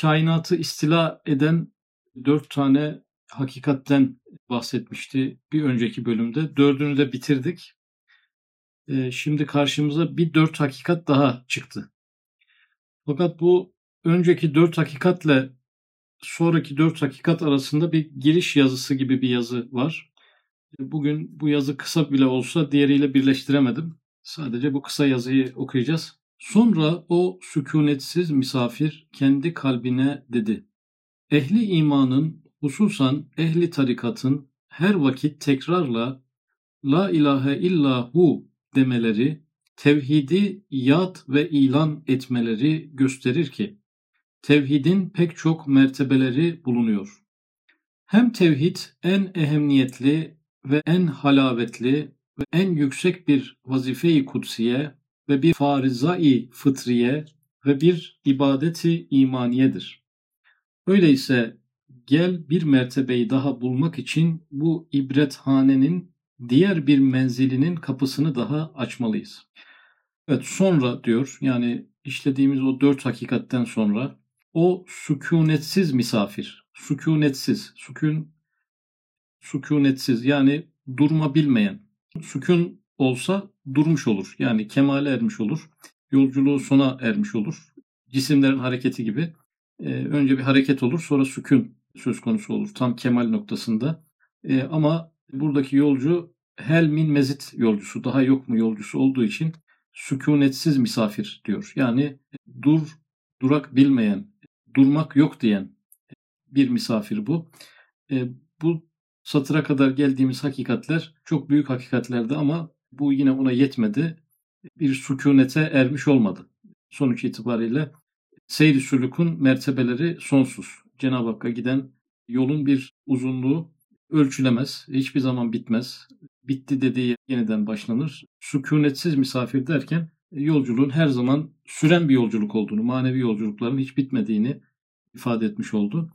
kainatı istila eden dört tane hakikatten bahsetmişti bir önceki bölümde. Dördünü de bitirdik. Ee, şimdi karşımıza bir dört hakikat daha çıktı. Fakat bu önceki dört hakikatle sonraki dört hakikat arasında bir giriş yazısı gibi bir yazı var. Bugün bu yazı kısa bile olsa diğeriyle birleştiremedim. Sadece bu kısa yazıyı okuyacağız. Sonra o sükunetsiz misafir kendi kalbine dedi. Ehli imanın, hususan ehli tarikatın her vakit tekrarla La ilahe illa hu demeleri, tevhidi yad ve ilan etmeleri gösterir ki, tevhidin pek çok mertebeleri bulunuyor. Hem tevhid en ehemmiyetli ve en halavetli ve en yüksek bir vazife-i kutsiye ve bir farizai fıtriye ve bir ibadeti imaniyedir. Öyleyse gel bir mertebeyi daha bulmak için bu ibrethanenin diğer bir menzilinin kapısını daha açmalıyız. Evet sonra diyor yani işlediğimiz o dört hakikatten sonra o sükunetsiz misafir, sükunetsiz, sükun, sükunetsiz yani durma bilmeyen, sükun olsa durmuş olur. Yani kemale ermiş olur. Yolculuğu sona ermiş olur. Cisimlerin hareketi gibi. E, önce bir hareket olur sonra sükun söz konusu olur. Tam kemal noktasında. E, ama buradaki yolcu helmin mezit yolcusu, daha yok mu yolcusu olduğu için sükunetsiz misafir diyor. Yani dur, durak bilmeyen, durmak yok diyen bir misafir bu. E, bu satıra kadar geldiğimiz hakikatler çok büyük hakikatlerdi ama bu yine ona yetmedi. Bir sükunete ermiş olmadı. Sonuç itibariyle seyri sülükün mertebeleri sonsuz. Cenab-ı Hakk'a giden yolun bir uzunluğu ölçülemez, hiçbir zaman bitmez. Bitti dediği yeniden başlanır. Sükunetsiz misafir derken yolculuğun her zaman süren bir yolculuk olduğunu, manevi yolculukların hiç bitmediğini ifade etmiş oldu.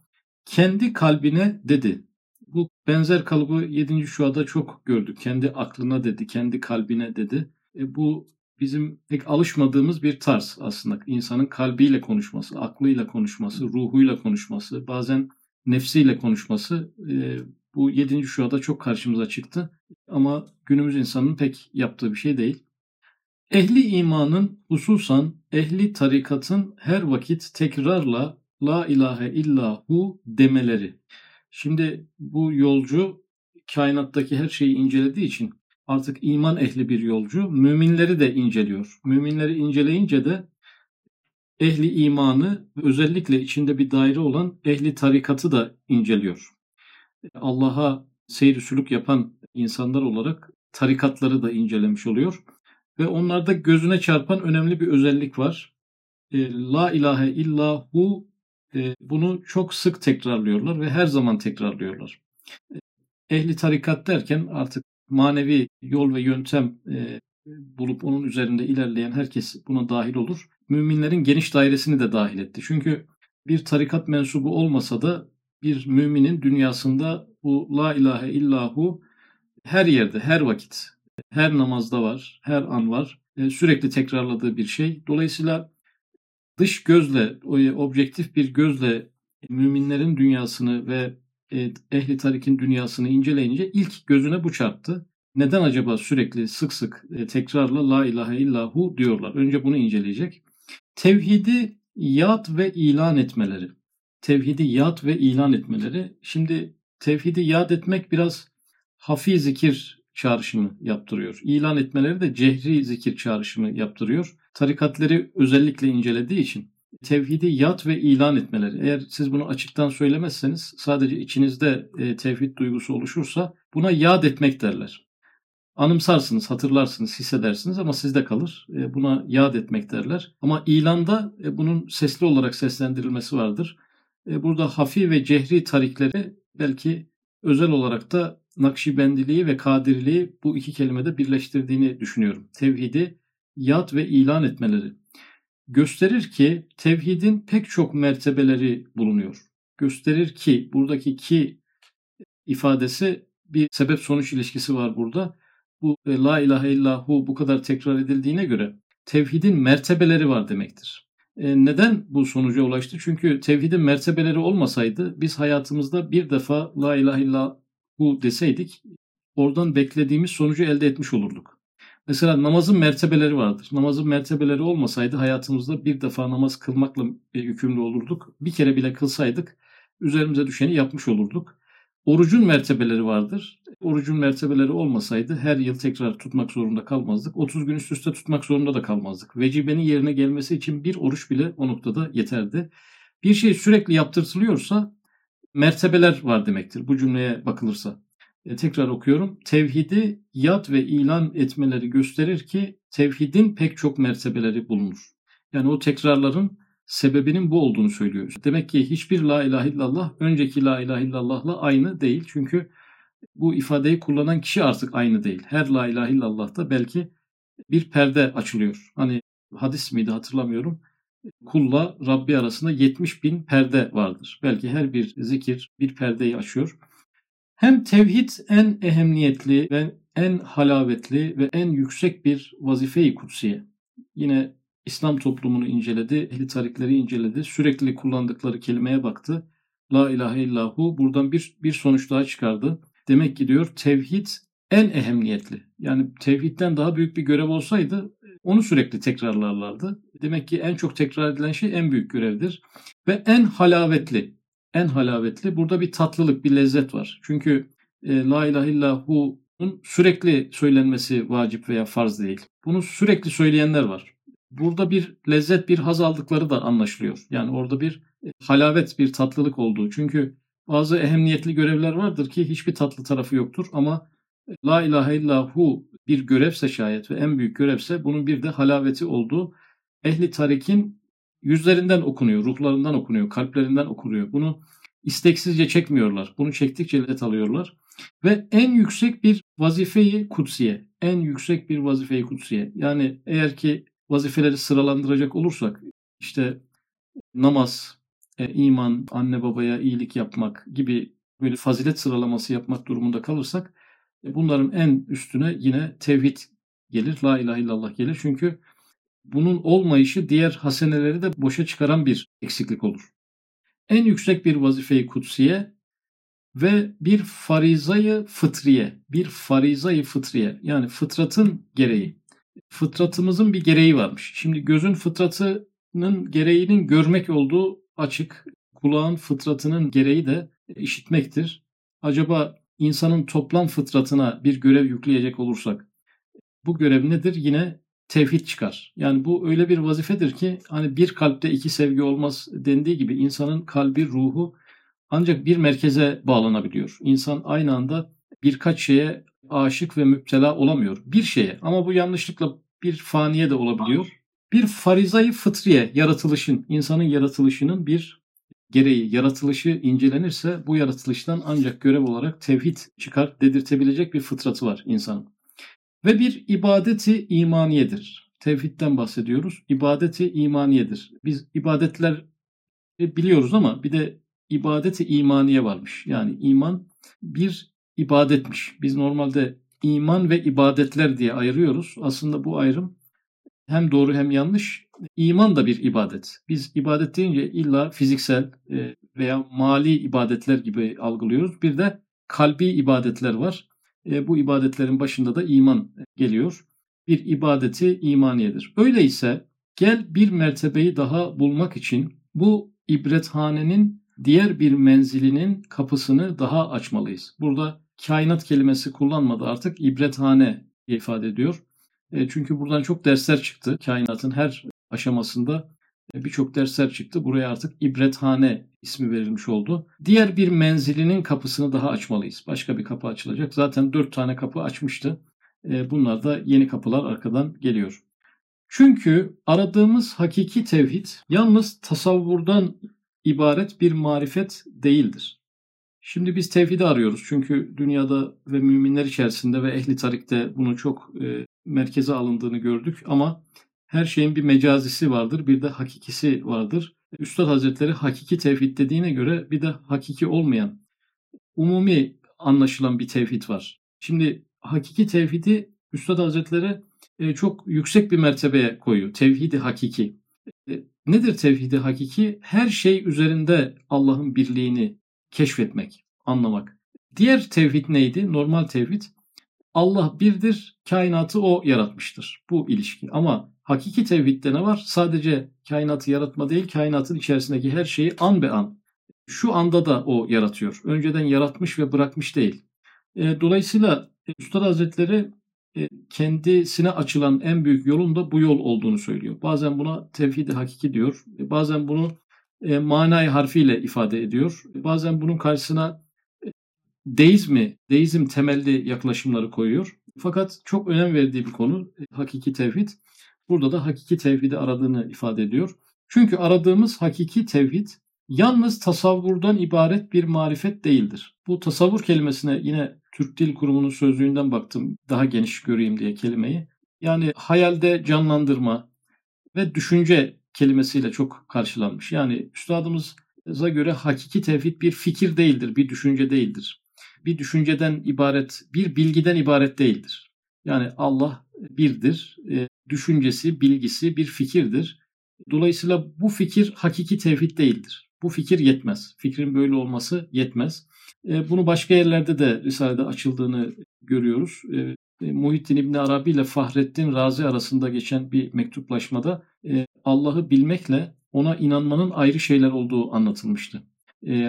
Kendi kalbine dedi. Bu benzer kalıbı 7. şuada çok gördük. Kendi aklına dedi, kendi kalbine dedi. E bu bizim pek alışmadığımız bir tarz aslında. İnsanın kalbiyle konuşması, aklıyla konuşması, ruhuyla konuşması, bazen nefsiyle konuşması e, bu 7. şuada çok karşımıza çıktı. Ama günümüz insanının pek yaptığı bir şey değil. Ehli imanın hususan ehli tarikatın her vakit tekrarla la ilahe illahu demeleri. Şimdi bu yolcu kainattaki her şeyi incelediği için artık iman ehli bir yolcu müminleri de inceliyor. Müminleri inceleyince de ehli imanı özellikle içinde bir daire olan ehli tarikatı da inceliyor. Allah'a seyri sülük yapan insanlar olarak tarikatları da incelemiş oluyor. Ve onlarda gözüne çarpan önemli bir özellik var. E, La ilahe illahu e, bunu çok sık tekrarlıyorlar ve her zaman tekrarlıyorlar. E, ehli tarikat derken artık manevi yol ve yöntem bulup onun üzerinde ilerleyen herkes buna dahil olur. Müminlerin geniş dairesini de dahil etti. Çünkü bir tarikat mensubu olmasa da bir müminin dünyasında bu la ilahe illahu her yerde, her vakit, her namazda var, her an var. E, sürekli tekrarladığı bir şey. Dolayısıyla dış gözle, objektif bir gözle müminlerin dünyasını ve e, ehli tarikin dünyasını inceleyince ilk gözüne bu çarptı. Neden acaba sürekli sık sık e, tekrarla la ilahe illahu diyorlar? Önce bunu inceleyecek. Tevhidi yad ve ilan etmeleri tevhidi yad ve ilan etmeleri. Şimdi tevhidi yad etmek biraz hafi zikir çağrışımı yaptırıyor. İlan etmeleri de cehri zikir çağrışımı yaptırıyor. Tarikatları özellikle incelediği için tevhidi yad ve ilan etmeleri. Eğer siz bunu açıktan söylemezseniz sadece içinizde e, tevhid duygusu oluşursa buna yad etmek derler. Anımsarsınız, hatırlarsınız, hissedersiniz ama sizde kalır. E, buna yad etmek derler. Ama ilanda e, bunun sesli olarak seslendirilmesi vardır. Burada hafi ve cehri tarikleri belki özel olarak da Nakşibendiliği ve Kadiriliği bu iki kelimede birleştirdiğini düşünüyorum. Tevhidi yad ve ilan etmeleri. Gösterir ki tevhidin pek çok mertebeleri bulunuyor. Gösterir ki buradaki ki ifadesi bir sebep sonuç ilişkisi var burada. Bu e, la ilahe illahu bu kadar tekrar edildiğine göre tevhidin mertebeleri var demektir. E, neden bu sonuca ulaştı? Çünkü tevhidin mertebeleri olmasaydı biz hayatımızda bir defa la ilahe illallah bu deseydik oradan beklediğimiz sonucu elde etmiş olurduk. Mesela namazın mertebeleri vardır. Namazın mertebeleri olmasaydı hayatımızda bir defa namaz kılmakla yükümlü olurduk. Bir kere bile kılsaydık üzerimize düşeni yapmış olurduk. Orucun mertebeleri vardır. Orucun mertebeleri olmasaydı her yıl tekrar tutmak zorunda kalmazdık. 30 gün üst üste tutmak zorunda da kalmazdık. Vecibenin yerine gelmesi için bir oruç bile o noktada yeterdi. Bir şey sürekli yaptırtılıyorsa mertebeler var demektir bu cümleye bakılırsa. E, tekrar okuyorum. Tevhidi yad ve ilan etmeleri gösterir ki tevhidin pek çok mertebeleri bulunur. Yani o tekrarların sebebinin bu olduğunu söylüyor. Demek ki hiçbir la ilahe illallah önceki la ilahe illallahla aynı değil. Çünkü bu ifadeyi kullanan kişi artık aynı değil. Her la ilahe illallah'ta belki bir perde açılıyor. Hani hadis miydi hatırlamıyorum. Kulla Rabbi arasında 70 bin perde vardır. Belki her bir zikir bir perdeyi açıyor. Hem tevhid en ehemmiyetli ve en halavetli ve en yüksek bir vazife-i kutsiye. Yine İslam toplumunu inceledi, ehli tarikleri inceledi, sürekli kullandıkları kelimeye baktı. La ilahe illahu buradan bir, bir sonuç daha çıkardı. Demek ki diyor tevhid en ehemmiyetli. Yani tevhidden daha büyük bir görev olsaydı onu sürekli tekrarlarlardı. Demek ki en çok tekrar edilen şey en büyük görevdir. Ve en halavetli en halavetli. Burada bir tatlılık, bir lezzet var. Çünkü e, La ilahe illahu'nun sürekli söylenmesi vacip veya farz değil. Bunu sürekli söyleyenler var. Burada bir lezzet, bir haz aldıkları da anlaşılıyor. Yani orada bir e, halavet, bir tatlılık olduğu. Çünkü bazı ehemmiyetli görevler vardır ki hiçbir tatlı tarafı yoktur ama e, La ilahe illahu bir görevse şayet ve en büyük görevse bunun bir de halaveti olduğu ehli tarikin yüzlerinden okunuyor, ruhlarından okunuyor, kalplerinden okunuyor. Bunu isteksizce çekmiyorlar. Bunu çektikçe let alıyorlar. Ve en yüksek bir vazifeyi kutsiye, en yüksek bir vazifeyi kutsiye. Yani eğer ki vazifeleri sıralandıracak olursak işte namaz, e, iman, anne babaya iyilik yapmak gibi böyle fazilet sıralaması yapmak durumunda kalırsak e, bunların en üstüne yine tevhid gelir, la ilahe illallah gelir. Çünkü bunun olmayışı diğer haseneleri de boşa çıkaran bir eksiklik olur. En yüksek bir vazifeyi kutsiye ve bir farizayı fıtriye, bir farizayı fıtriye yani fıtratın gereği. Fıtratımızın bir gereği varmış. Şimdi gözün fıtratının gereğinin görmek olduğu açık. Kulağın fıtratının gereği de işitmektir. Acaba insanın toplam fıtratına bir görev yükleyecek olursak bu görev nedir? Yine tevhid çıkar. Yani bu öyle bir vazifedir ki hani bir kalpte iki sevgi olmaz dendiği gibi insanın kalbi, ruhu ancak bir merkeze bağlanabiliyor. İnsan aynı anda birkaç şeye aşık ve müptela olamıyor. Bir şeye ama bu yanlışlıkla bir faniye de olabiliyor. Bir farizayı fıtriye, yaratılışın, insanın yaratılışının bir gereği, yaratılışı incelenirse bu yaratılıştan ancak görev olarak tevhid çıkar dedirtebilecek bir fıtratı var insanın. Ve bir ibadeti imaniyedir. Tevhidden bahsediyoruz. İbadeti imaniyedir. Biz ibadetler biliyoruz ama bir de ibadeti imaniye varmış. Yani iman bir ibadetmiş. Biz normalde iman ve ibadetler diye ayırıyoruz. Aslında bu ayrım hem doğru hem yanlış. İman da bir ibadet. Biz ibadet deyince illa fiziksel e, veya mali ibadetler gibi algılıyoruz. Bir de kalbi ibadetler var. E, bu ibadetlerin başında da iman geliyor. Bir ibadeti imaniyedir. Öyleyse gel bir mertebeyi daha bulmak için bu ibrethanenin diğer bir menzilinin kapısını daha açmalıyız. Burada kainat kelimesi kullanmadı artık ibrethane ifade ediyor. E, çünkü buradan çok dersler çıktı. Kainatın her aşamasında birçok dersler çıktı. Buraya artık ibrethane ismi verilmiş oldu. Diğer bir menzilinin kapısını daha açmalıyız. Başka bir kapı açılacak. Zaten dört tane kapı açmıştı. E, bunlar da yeni kapılar arkadan geliyor. Çünkü aradığımız hakiki tevhid yalnız tasavvurdan ibaret bir marifet değildir. Şimdi biz tevhidi arıyoruz çünkü dünyada ve müminler içerisinde ve ehli tarikte bunu çok e, merkeze alındığını gördük ama her şeyin bir mecazisi vardır, bir de hakikisi vardır. Üstad Hazretleri hakiki tevhid dediğine göre bir de hakiki olmayan, umumi anlaşılan bir tevhid var. Şimdi hakiki tevhidi Üstad Hazretleri e, çok yüksek bir mertebeye koyuyor. Tevhidi hakiki. E, nedir tevhidi hakiki? Her şey üzerinde Allah'ın birliğini keşfetmek, anlamak. Diğer tevhid neydi? Normal tevhid. Allah birdir, kainatı o yaratmıştır. Bu ilişki. Ama hakiki tevhidde ne var? Sadece kainatı yaratma değil, kainatın içerisindeki her şeyi an be an. Şu anda da o yaratıyor. Önceden yaratmış ve bırakmış değil. E, dolayısıyla Üstad Hazretleri e, kendisine açılan en büyük yolun da bu yol olduğunu söylüyor. Bazen buna tevhid-i hakiki diyor. E, bazen bunu e, manayı harfiyle ifade ediyor. Bazen bunun karşısına deizmi, deizm temelli yaklaşımları koyuyor. Fakat çok önem verdiği bir konu hakiki tevhid. Burada da hakiki tevhidi aradığını ifade ediyor. Çünkü aradığımız hakiki tevhid yalnız tasavvurdan ibaret bir marifet değildir. Bu tasavvur kelimesine yine Türk Dil Kurumu'nun sözlüğünden baktım daha geniş göreyim diye kelimeyi. Yani hayalde canlandırma ve düşünce kelimesiyle çok karşılanmış. Yani üstadımıza göre hakiki tevhid bir fikir değildir, bir düşünce değildir. Bir düşünceden ibaret, bir bilgiden ibaret değildir. Yani Allah birdir, e, düşüncesi, bilgisi bir fikirdir. Dolayısıyla bu fikir hakiki tevhid değildir. Bu fikir yetmez. Fikrin böyle olması yetmez. E, bunu başka yerlerde de Risale'de açıldığını görüyoruz. E, e, Muhittin İbni Arabi ile Fahrettin Razi arasında geçen bir mektuplaşmada Allah'ı bilmekle ona inanmanın ayrı şeyler olduğu anlatılmıştı.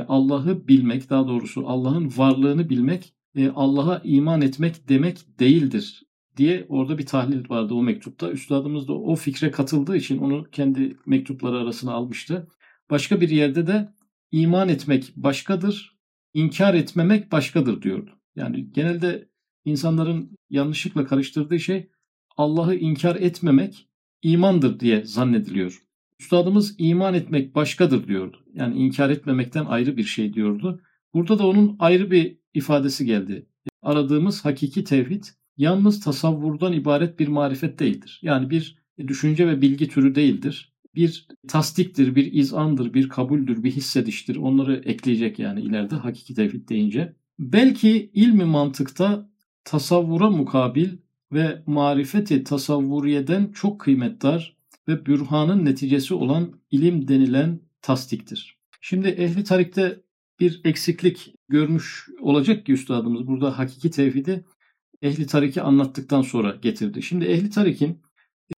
Allah'ı bilmek, daha doğrusu Allah'ın varlığını bilmek, Allah'a iman etmek demek değildir diye orada bir tahlil vardı o mektupta. Üstadımız da o fikre katıldığı için onu kendi mektupları arasına almıştı. Başka bir yerde de iman etmek başkadır, inkar etmemek başkadır diyordu. Yani genelde insanların yanlışlıkla karıştırdığı şey Allah'ı inkar etmemek imandır diye zannediliyor. Üstadımız iman etmek başkadır diyordu. Yani inkar etmemekten ayrı bir şey diyordu. Burada da onun ayrı bir ifadesi geldi. Aradığımız hakiki tevhid yalnız tasavvurdan ibaret bir marifet değildir. Yani bir düşünce ve bilgi türü değildir bir tasdiktir, bir izandır, bir kabuldür, bir hissediştir. Onları ekleyecek yani ileride hakiki tevhid deyince. Belki ilmi mantıkta tasavvura mukabil ve marifeti tasavvuriyeden çok kıymetdar ve bürhanın neticesi olan ilim denilen tasdiktir. Şimdi ehli tarikte bir eksiklik görmüş olacak ki üstadımız burada hakiki tevhidi ehli tariki anlattıktan sonra getirdi. Şimdi ehli tarikin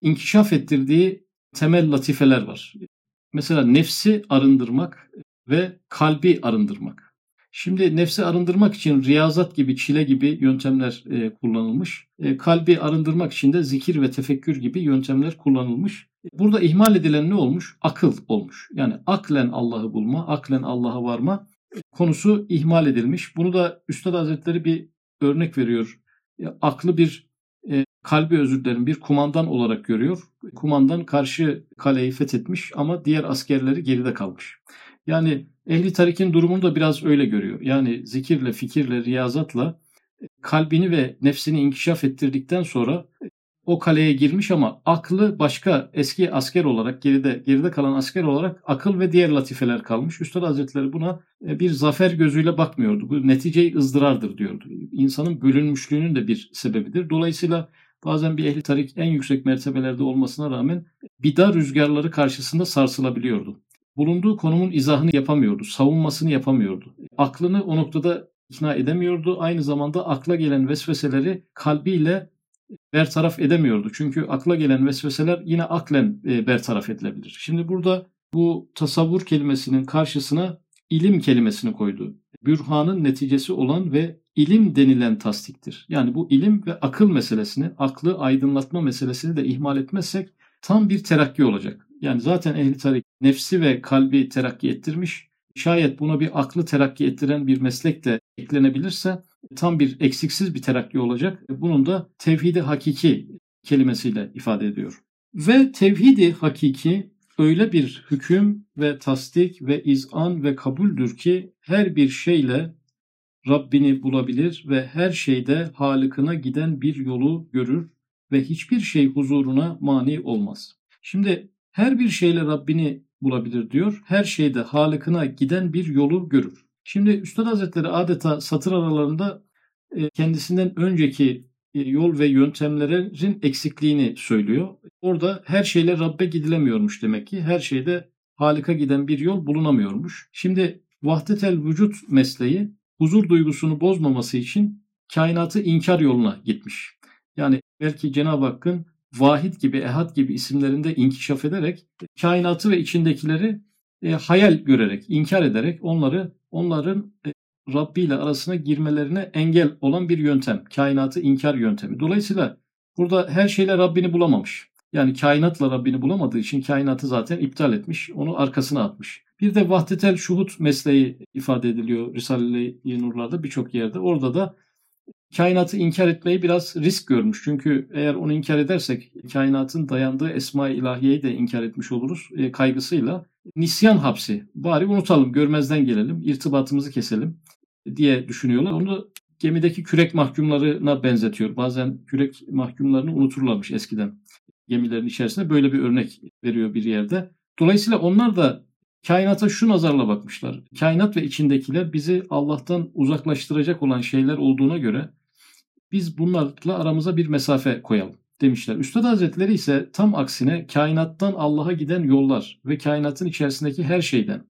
inkişaf ettirdiği temel latifeler var. Mesela nefsi arındırmak ve kalbi arındırmak. Şimdi nefsi arındırmak için riyazat gibi, çile gibi yöntemler e, kullanılmış. E, kalbi arındırmak için de zikir ve tefekkür gibi yöntemler kullanılmış. Burada ihmal edilen ne olmuş? Akıl olmuş. Yani aklen Allah'ı bulma, aklen Allah'a varma konusu ihmal edilmiş. Bunu da Üstad Hazretleri bir örnek veriyor. E, aklı bir e, kalbi özür dilerim bir kumandan olarak görüyor. Kumandan karşı kaleyi fethetmiş ama diğer askerleri geride kalmış. Yani ehli tarikin durumunu da biraz öyle görüyor. Yani zikirle, fikirle, riyazatla kalbini ve nefsini inkişaf ettirdikten sonra o kaleye girmiş ama aklı başka eski asker olarak geride geride kalan asker olarak akıl ve diğer latifeler kalmış. Üstad Hazretleri buna e, bir zafer gözüyle bakmıyordu. Bu neticeyi ızdırardır diyordu. İnsanın bölünmüşlüğünün de bir sebebidir. Dolayısıyla bazen bir ehli tarik en yüksek mertebelerde olmasına rağmen bida rüzgarları karşısında sarsılabiliyordu. Bulunduğu konumun izahını yapamıyordu, savunmasını yapamıyordu. Aklını o noktada ikna edemiyordu. Aynı zamanda akla gelen vesveseleri kalbiyle bertaraf edemiyordu. Çünkü akla gelen vesveseler yine aklen e, bertaraf edilebilir. Şimdi burada bu tasavvur kelimesinin karşısına ilim kelimesini koydu. Bürhanın neticesi olan ve ilim denilen tasdiktir. Yani bu ilim ve akıl meselesini, aklı aydınlatma meselesini de ihmal etmezsek tam bir terakki olacak. Yani zaten ehli tarik nefsi ve kalbi terakki ettirmiş. Şayet buna bir aklı terakki ettiren bir meslek de eklenebilirse tam bir eksiksiz bir terakki olacak. Bunun da tevhidi hakiki kelimesiyle ifade ediyor. Ve tevhidi hakiki öyle bir hüküm ve tasdik ve izan ve kabuldür ki her bir şeyle Rabbini bulabilir ve her şeyde Halık'ına giden bir yolu görür ve hiçbir şey huzuruna mani olmaz. Şimdi her bir şeyle Rabbini bulabilir diyor. Her şeyde Halık'ına giden bir yolu görür. Şimdi Üstad Hazretleri adeta satır aralarında e, kendisinden önceki e, yol ve yöntemlerin eksikliğini söylüyor. Orada her şeyle Rabbe gidilemiyormuş demek ki. Her şeyde halika giden bir yol bulunamıyormuş. Şimdi vahdetel vücut mesleği huzur duygusunu bozmaması için kainatı inkar yoluna gitmiş. Yani belki Cenab-ı Hakk'ın vahid gibi, ehad gibi isimlerinde inkişaf ederek kainatı ve içindekileri e, hayal görerek, inkar ederek onları onların e, Rabbi ile arasına girmelerine engel olan bir yöntem. Kainatı inkar yöntemi. Dolayısıyla burada her şeyle Rabbini bulamamış. Yani kainatla Rabbini bulamadığı için kainatı zaten iptal etmiş. Onu arkasına atmış. Bir de vahdetel şuhut mesleği ifade ediliyor Risale-i Nurlar'da birçok yerde. Orada da kainatı inkar etmeyi biraz risk görmüş. Çünkü eğer onu inkar edersek kainatın dayandığı esma-i ilahiyeyi de inkar etmiş oluruz e, kaygısıyla. Nisyan hapsi. Bari unutalım, görmezden gelelim, irtibatımızı keselim diye düşünüyorlar. Onu gemideki kürek mahkumlarına benzetiyor. Bazen kürek mahkumlarını unuturlarmış eskiden gemilerin içerisinde. Böyle bir örnek veriyor bir yerde. Dolayısıyla onlar da kainata şu nazarla bakmışlar. Kainat ve içindekiler bizi Allah'tan uzaklaştıracak olan şeyler olduğuna göre biz bunlarla aramıza bir mesafe koyalım demişler. Üstad Hazretleri ise tam aksine kainattan Allah'a giden yollar ve kainatın içerisindeki her şeyden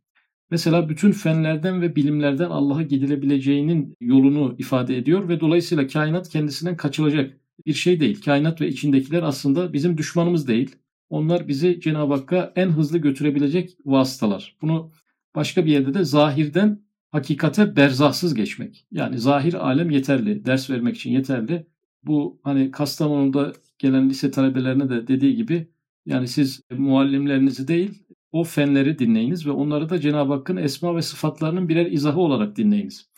mesela bütün fenlerden ve bilimlerden Allah'a gidilebileceğinin yolunu ifade ediyor ve dolayısıyla kainat kendisinden kaçılacak bir şey değil. Kainat ve içindekiler aslında bizim düşmanımız değil. Onlar bizi Cenab-ı Hakk'a en hızlı götürebilecek vasıtalar. Bunu başka bir yerde de zahirden hakikate berzahsız geçmek. Yani zahir alem yeterli, ders vermek için yeterli. Bu hani Kastamonu'da gelen lise talebelerine de dediği gibi yani siz muallimlerinizi değil o fenleri dinleyiniz ve onları da Cenab-ı Hakk'ın esma ve sıfatlarının birer izahı olarak dinleyiniz.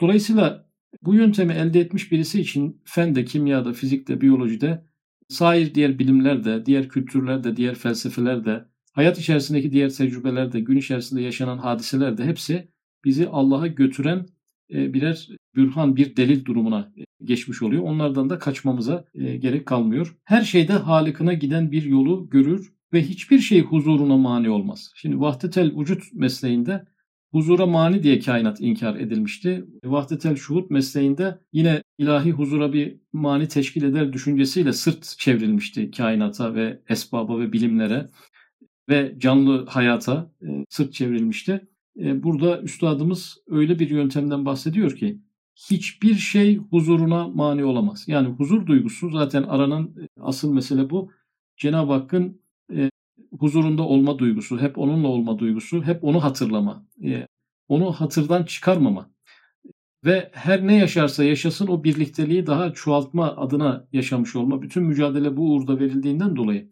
Dolayısıyla bu yöntemi elde etmiş birisi için fende, kimyada, fizikte, biyolojide, sair diğer bilimlerde, diğer kültürlerde, diğer felsefelerde, hayat içerisindeki diğer tecrübelerde, gün içerisinde yaşanan hadiselerde hepsi bizi Allah'a götüren e, birer bürhan, bir delil durumuna e, geçmiş oluyor. Onlardan da kaçmamıza e, gerek kalmıyor. Her şeyde halikına giden bir yolu görür ve hiçbir şey huzuruna mani olmaz. Şimdi vahdetel vücut mesleğinde huzura mani diye kainat inkar edilmişti. Vahdetel şuhut mesleğinde yine ilahi huzura bir mani teşkil eder düşüncesiyle sırt çevrilmişti kainata ve esbaba ve bilimlere ve canlı hayata sırt çevrilmişti. E, burada üstadımız öyle bir yöntemden bahsediyor ki hiçbir şey huzuruna mani olamaz. Yani huzur duygusu zaten aranan e, asıl mesele bu. Cenab-ı Hakk'ın e, huzurunda olma duygusu, hep onunla olma duygusu, hep onu hatırlama, e, onu hatırdan çıkarmama ve her ne yaşarsa yaşasın o birlikteliği daha çoğaltma adına yaşamış olma. Bütün mücadele bu uğurda verildiğinden dolayı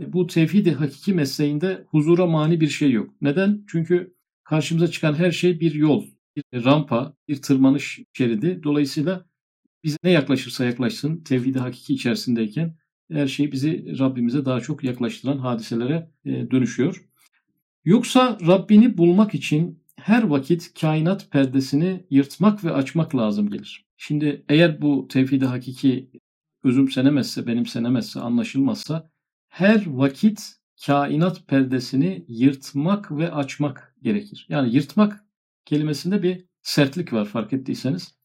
e, bu tevhid-i hakiki mesleğinde huzura mani bir şey yok. Neden? Çünkü karşımıza çıkan her şey bir yol, bir rampa, bir tırmanış şeridi. Dolayısıyla bize ne yaklaşırsa yaklaşsın tevhid-i hakiki içerisindeyken her şey bizi Rabbimize daha çok yaklaştıran hadiselere e, dönüşüyor. Yoksa Rabbini bulmak için her vakit kainat perdesini yırtmak ve açmak lazım gelir. Şimdi eğer bu tevhid-i hakiki özümsenemezse, benimsenemezse, anlaşılmazsa her vakit kainat perdesini yırtmak ve açmak gerekir. Yani yırtmak kelimesinde bir sertlik var fark ettiyseniz.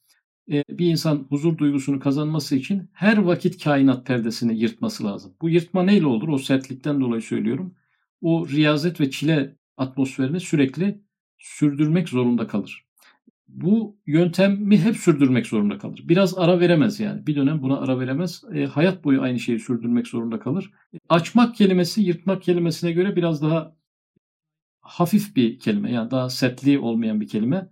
Bir insan huzur duygusunu kazanması için her vakit kainat perdesini yırtması lazım. Bu yırtma neyle olur? O sertlikten dolayı söylüyorum. O riyazet ve çile atmosferini sürekli sürdürmek zorunda kalır. Bu yöntemi hep sürdürmek zorunda kalır. Biraz ara veremez yani. Bir dönem buna ara veremez. E, hayat boyu aynı şeyi sürdürmek zorunda kalır. Açmak kelimesi yırtmak kelimesine göre biraz daha hafif bir kelime. Yani daha sertliği olmayan bir kelime.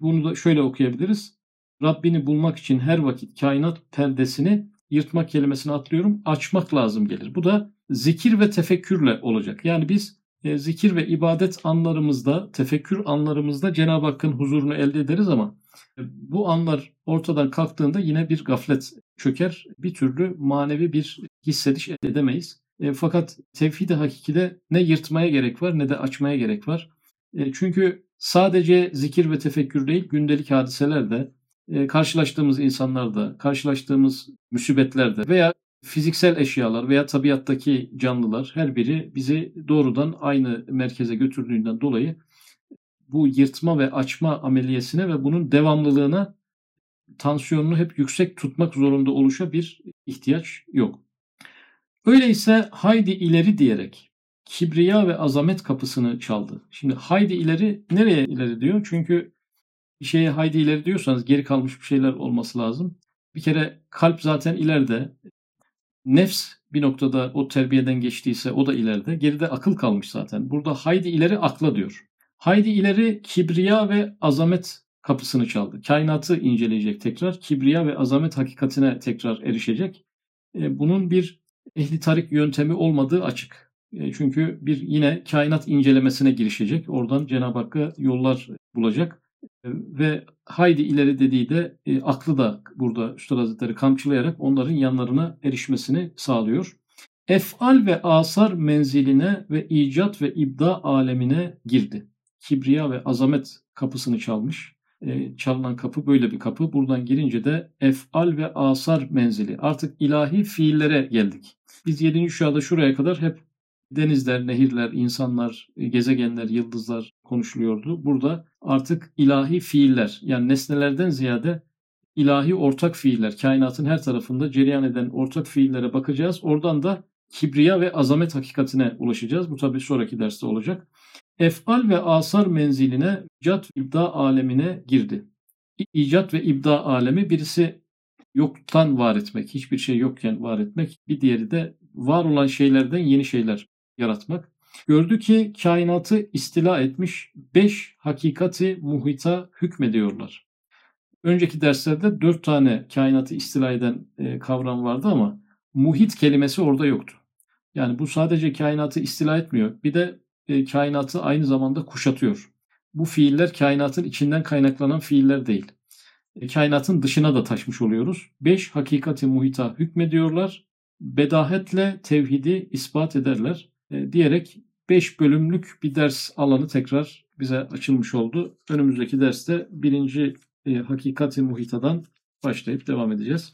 Bunu da şöyle okuyabiliriz. Rabbini bulmak için her vakit kainat perdesini yırtmak kelimesini atlıyorum. Açmak lazım gelir. Bu da zikir ve tefekkürle olacak. Yani biz e, zikir ve ibadet anlarımızda, tefekkür anlarımızda Cenab-ı Hakk'ın huzurunu elde ederiz ama e, bu anlar ortadan kalktığında yine bir gaflet çöker. Bir türlü manevi bir hissediş edemeyiz. E, fakat tevhid-i hakikide ne yırtmaya gerek var ne de açmaya gerek var. E, çünkü sadece zikir ve tefekkür değil, gündelik hadiselerde, e, karşılaştığımız insanlarda, karşılaştığımız müsibetlerde veya fiziksel eşyalar veya tabiattaki canlılar her biri bizi doğrudan aynı merkeze götürdüğünden dolayı bu yırtma ve açma ameliyesine ve bunun devamlılığına tansiyonunu hep yüksek tutmak zorunda oluşa bir ihtiyaç yok. Öyleyse haydi ileri diyerek kibriya ve azamet kapısını çaldı. Şimdi haydi ileri nereye ileri diyor? Çünkü bir şeye haydi ileri diyorsanız geri kalmış bir şeyler olması lazım. Bir kere kalp zaten ileride. Nefs bir noktada o terbiyeden geçtiyse o da ileride. Geride akıl kalmış zaten. Burada haydi ileri akla diyor. Haydi ileri kibriya ve azamet kapısını çaldı. Kainatı inceleyecek tekrar. Kibriya ve azamet hakikatine tekrar erişecek. E, bunun bir ehli tarik yöntemi olmadığı açık. E, çünkü bir yine kainat incelemesine girişecek. Oradan Cenab-ı Hakk'a yollar bulacak. E, ve haydi ileri dediği de e, aklı da burada Üstad Hazretleri kamçılayarak onların yanlarına erişmesini sağlıyor. Efal ve asar menziline ve icat ve ibda alemine girdi. Kibriya ve azamet kapısını çalmış. E, çalınan kapı böyle bir kapı. Buradan girince de efal ve asar menzili. Artık ilahi fiillere geldik. Biz 7. şuada şuraya kadar hep denizler, nehirler, insanlar, e, gezegenler, yıldızlar konuşuluyordu. Burada artık ilahi fiiller yani nesnelerden ziyade ilahi ortak fiiller, kainatın her tarafında cereyan eden ortak fiillere bakacağız. Oradan da kibriya ve azamet hakikatine ulaşacağız. Bu tabii sonraki derste olacak. Efal ve asar menziline, icat ve ibda alemine girdi. İcat ve ibda alemi birisi yoktan var etmek, hiçbir şey yokken var etmek. Bir diğeri de var olan şeylerden yeni şeyler yaratmak. Gördü ki kainatı istila etmiş beş hakikati muhita hükmediyorlar. Önceki derslerde dört tane kainatı istila eden e, kavram vardı ama muhit kelimesi orada yoktu. Yani bu sadece kainatı istila etmiyor. Bir de e, kainatı aynı zamanda kuşatıyor. Bu fiiller kainatın içinden kaynaklanan fiiller değil. E, kainatın dışına da taşmış oluyoruz. Beş hakikati muhita hükmediyorlar. Bedahetle tevhidi ispat ederler. E, diyerek 5 bölümlük bir ders alanı tekrar bize açılmış oldu. Önümüzdeki derste birinci e, hakikati muhitadan başlayıp devam edeceğiz.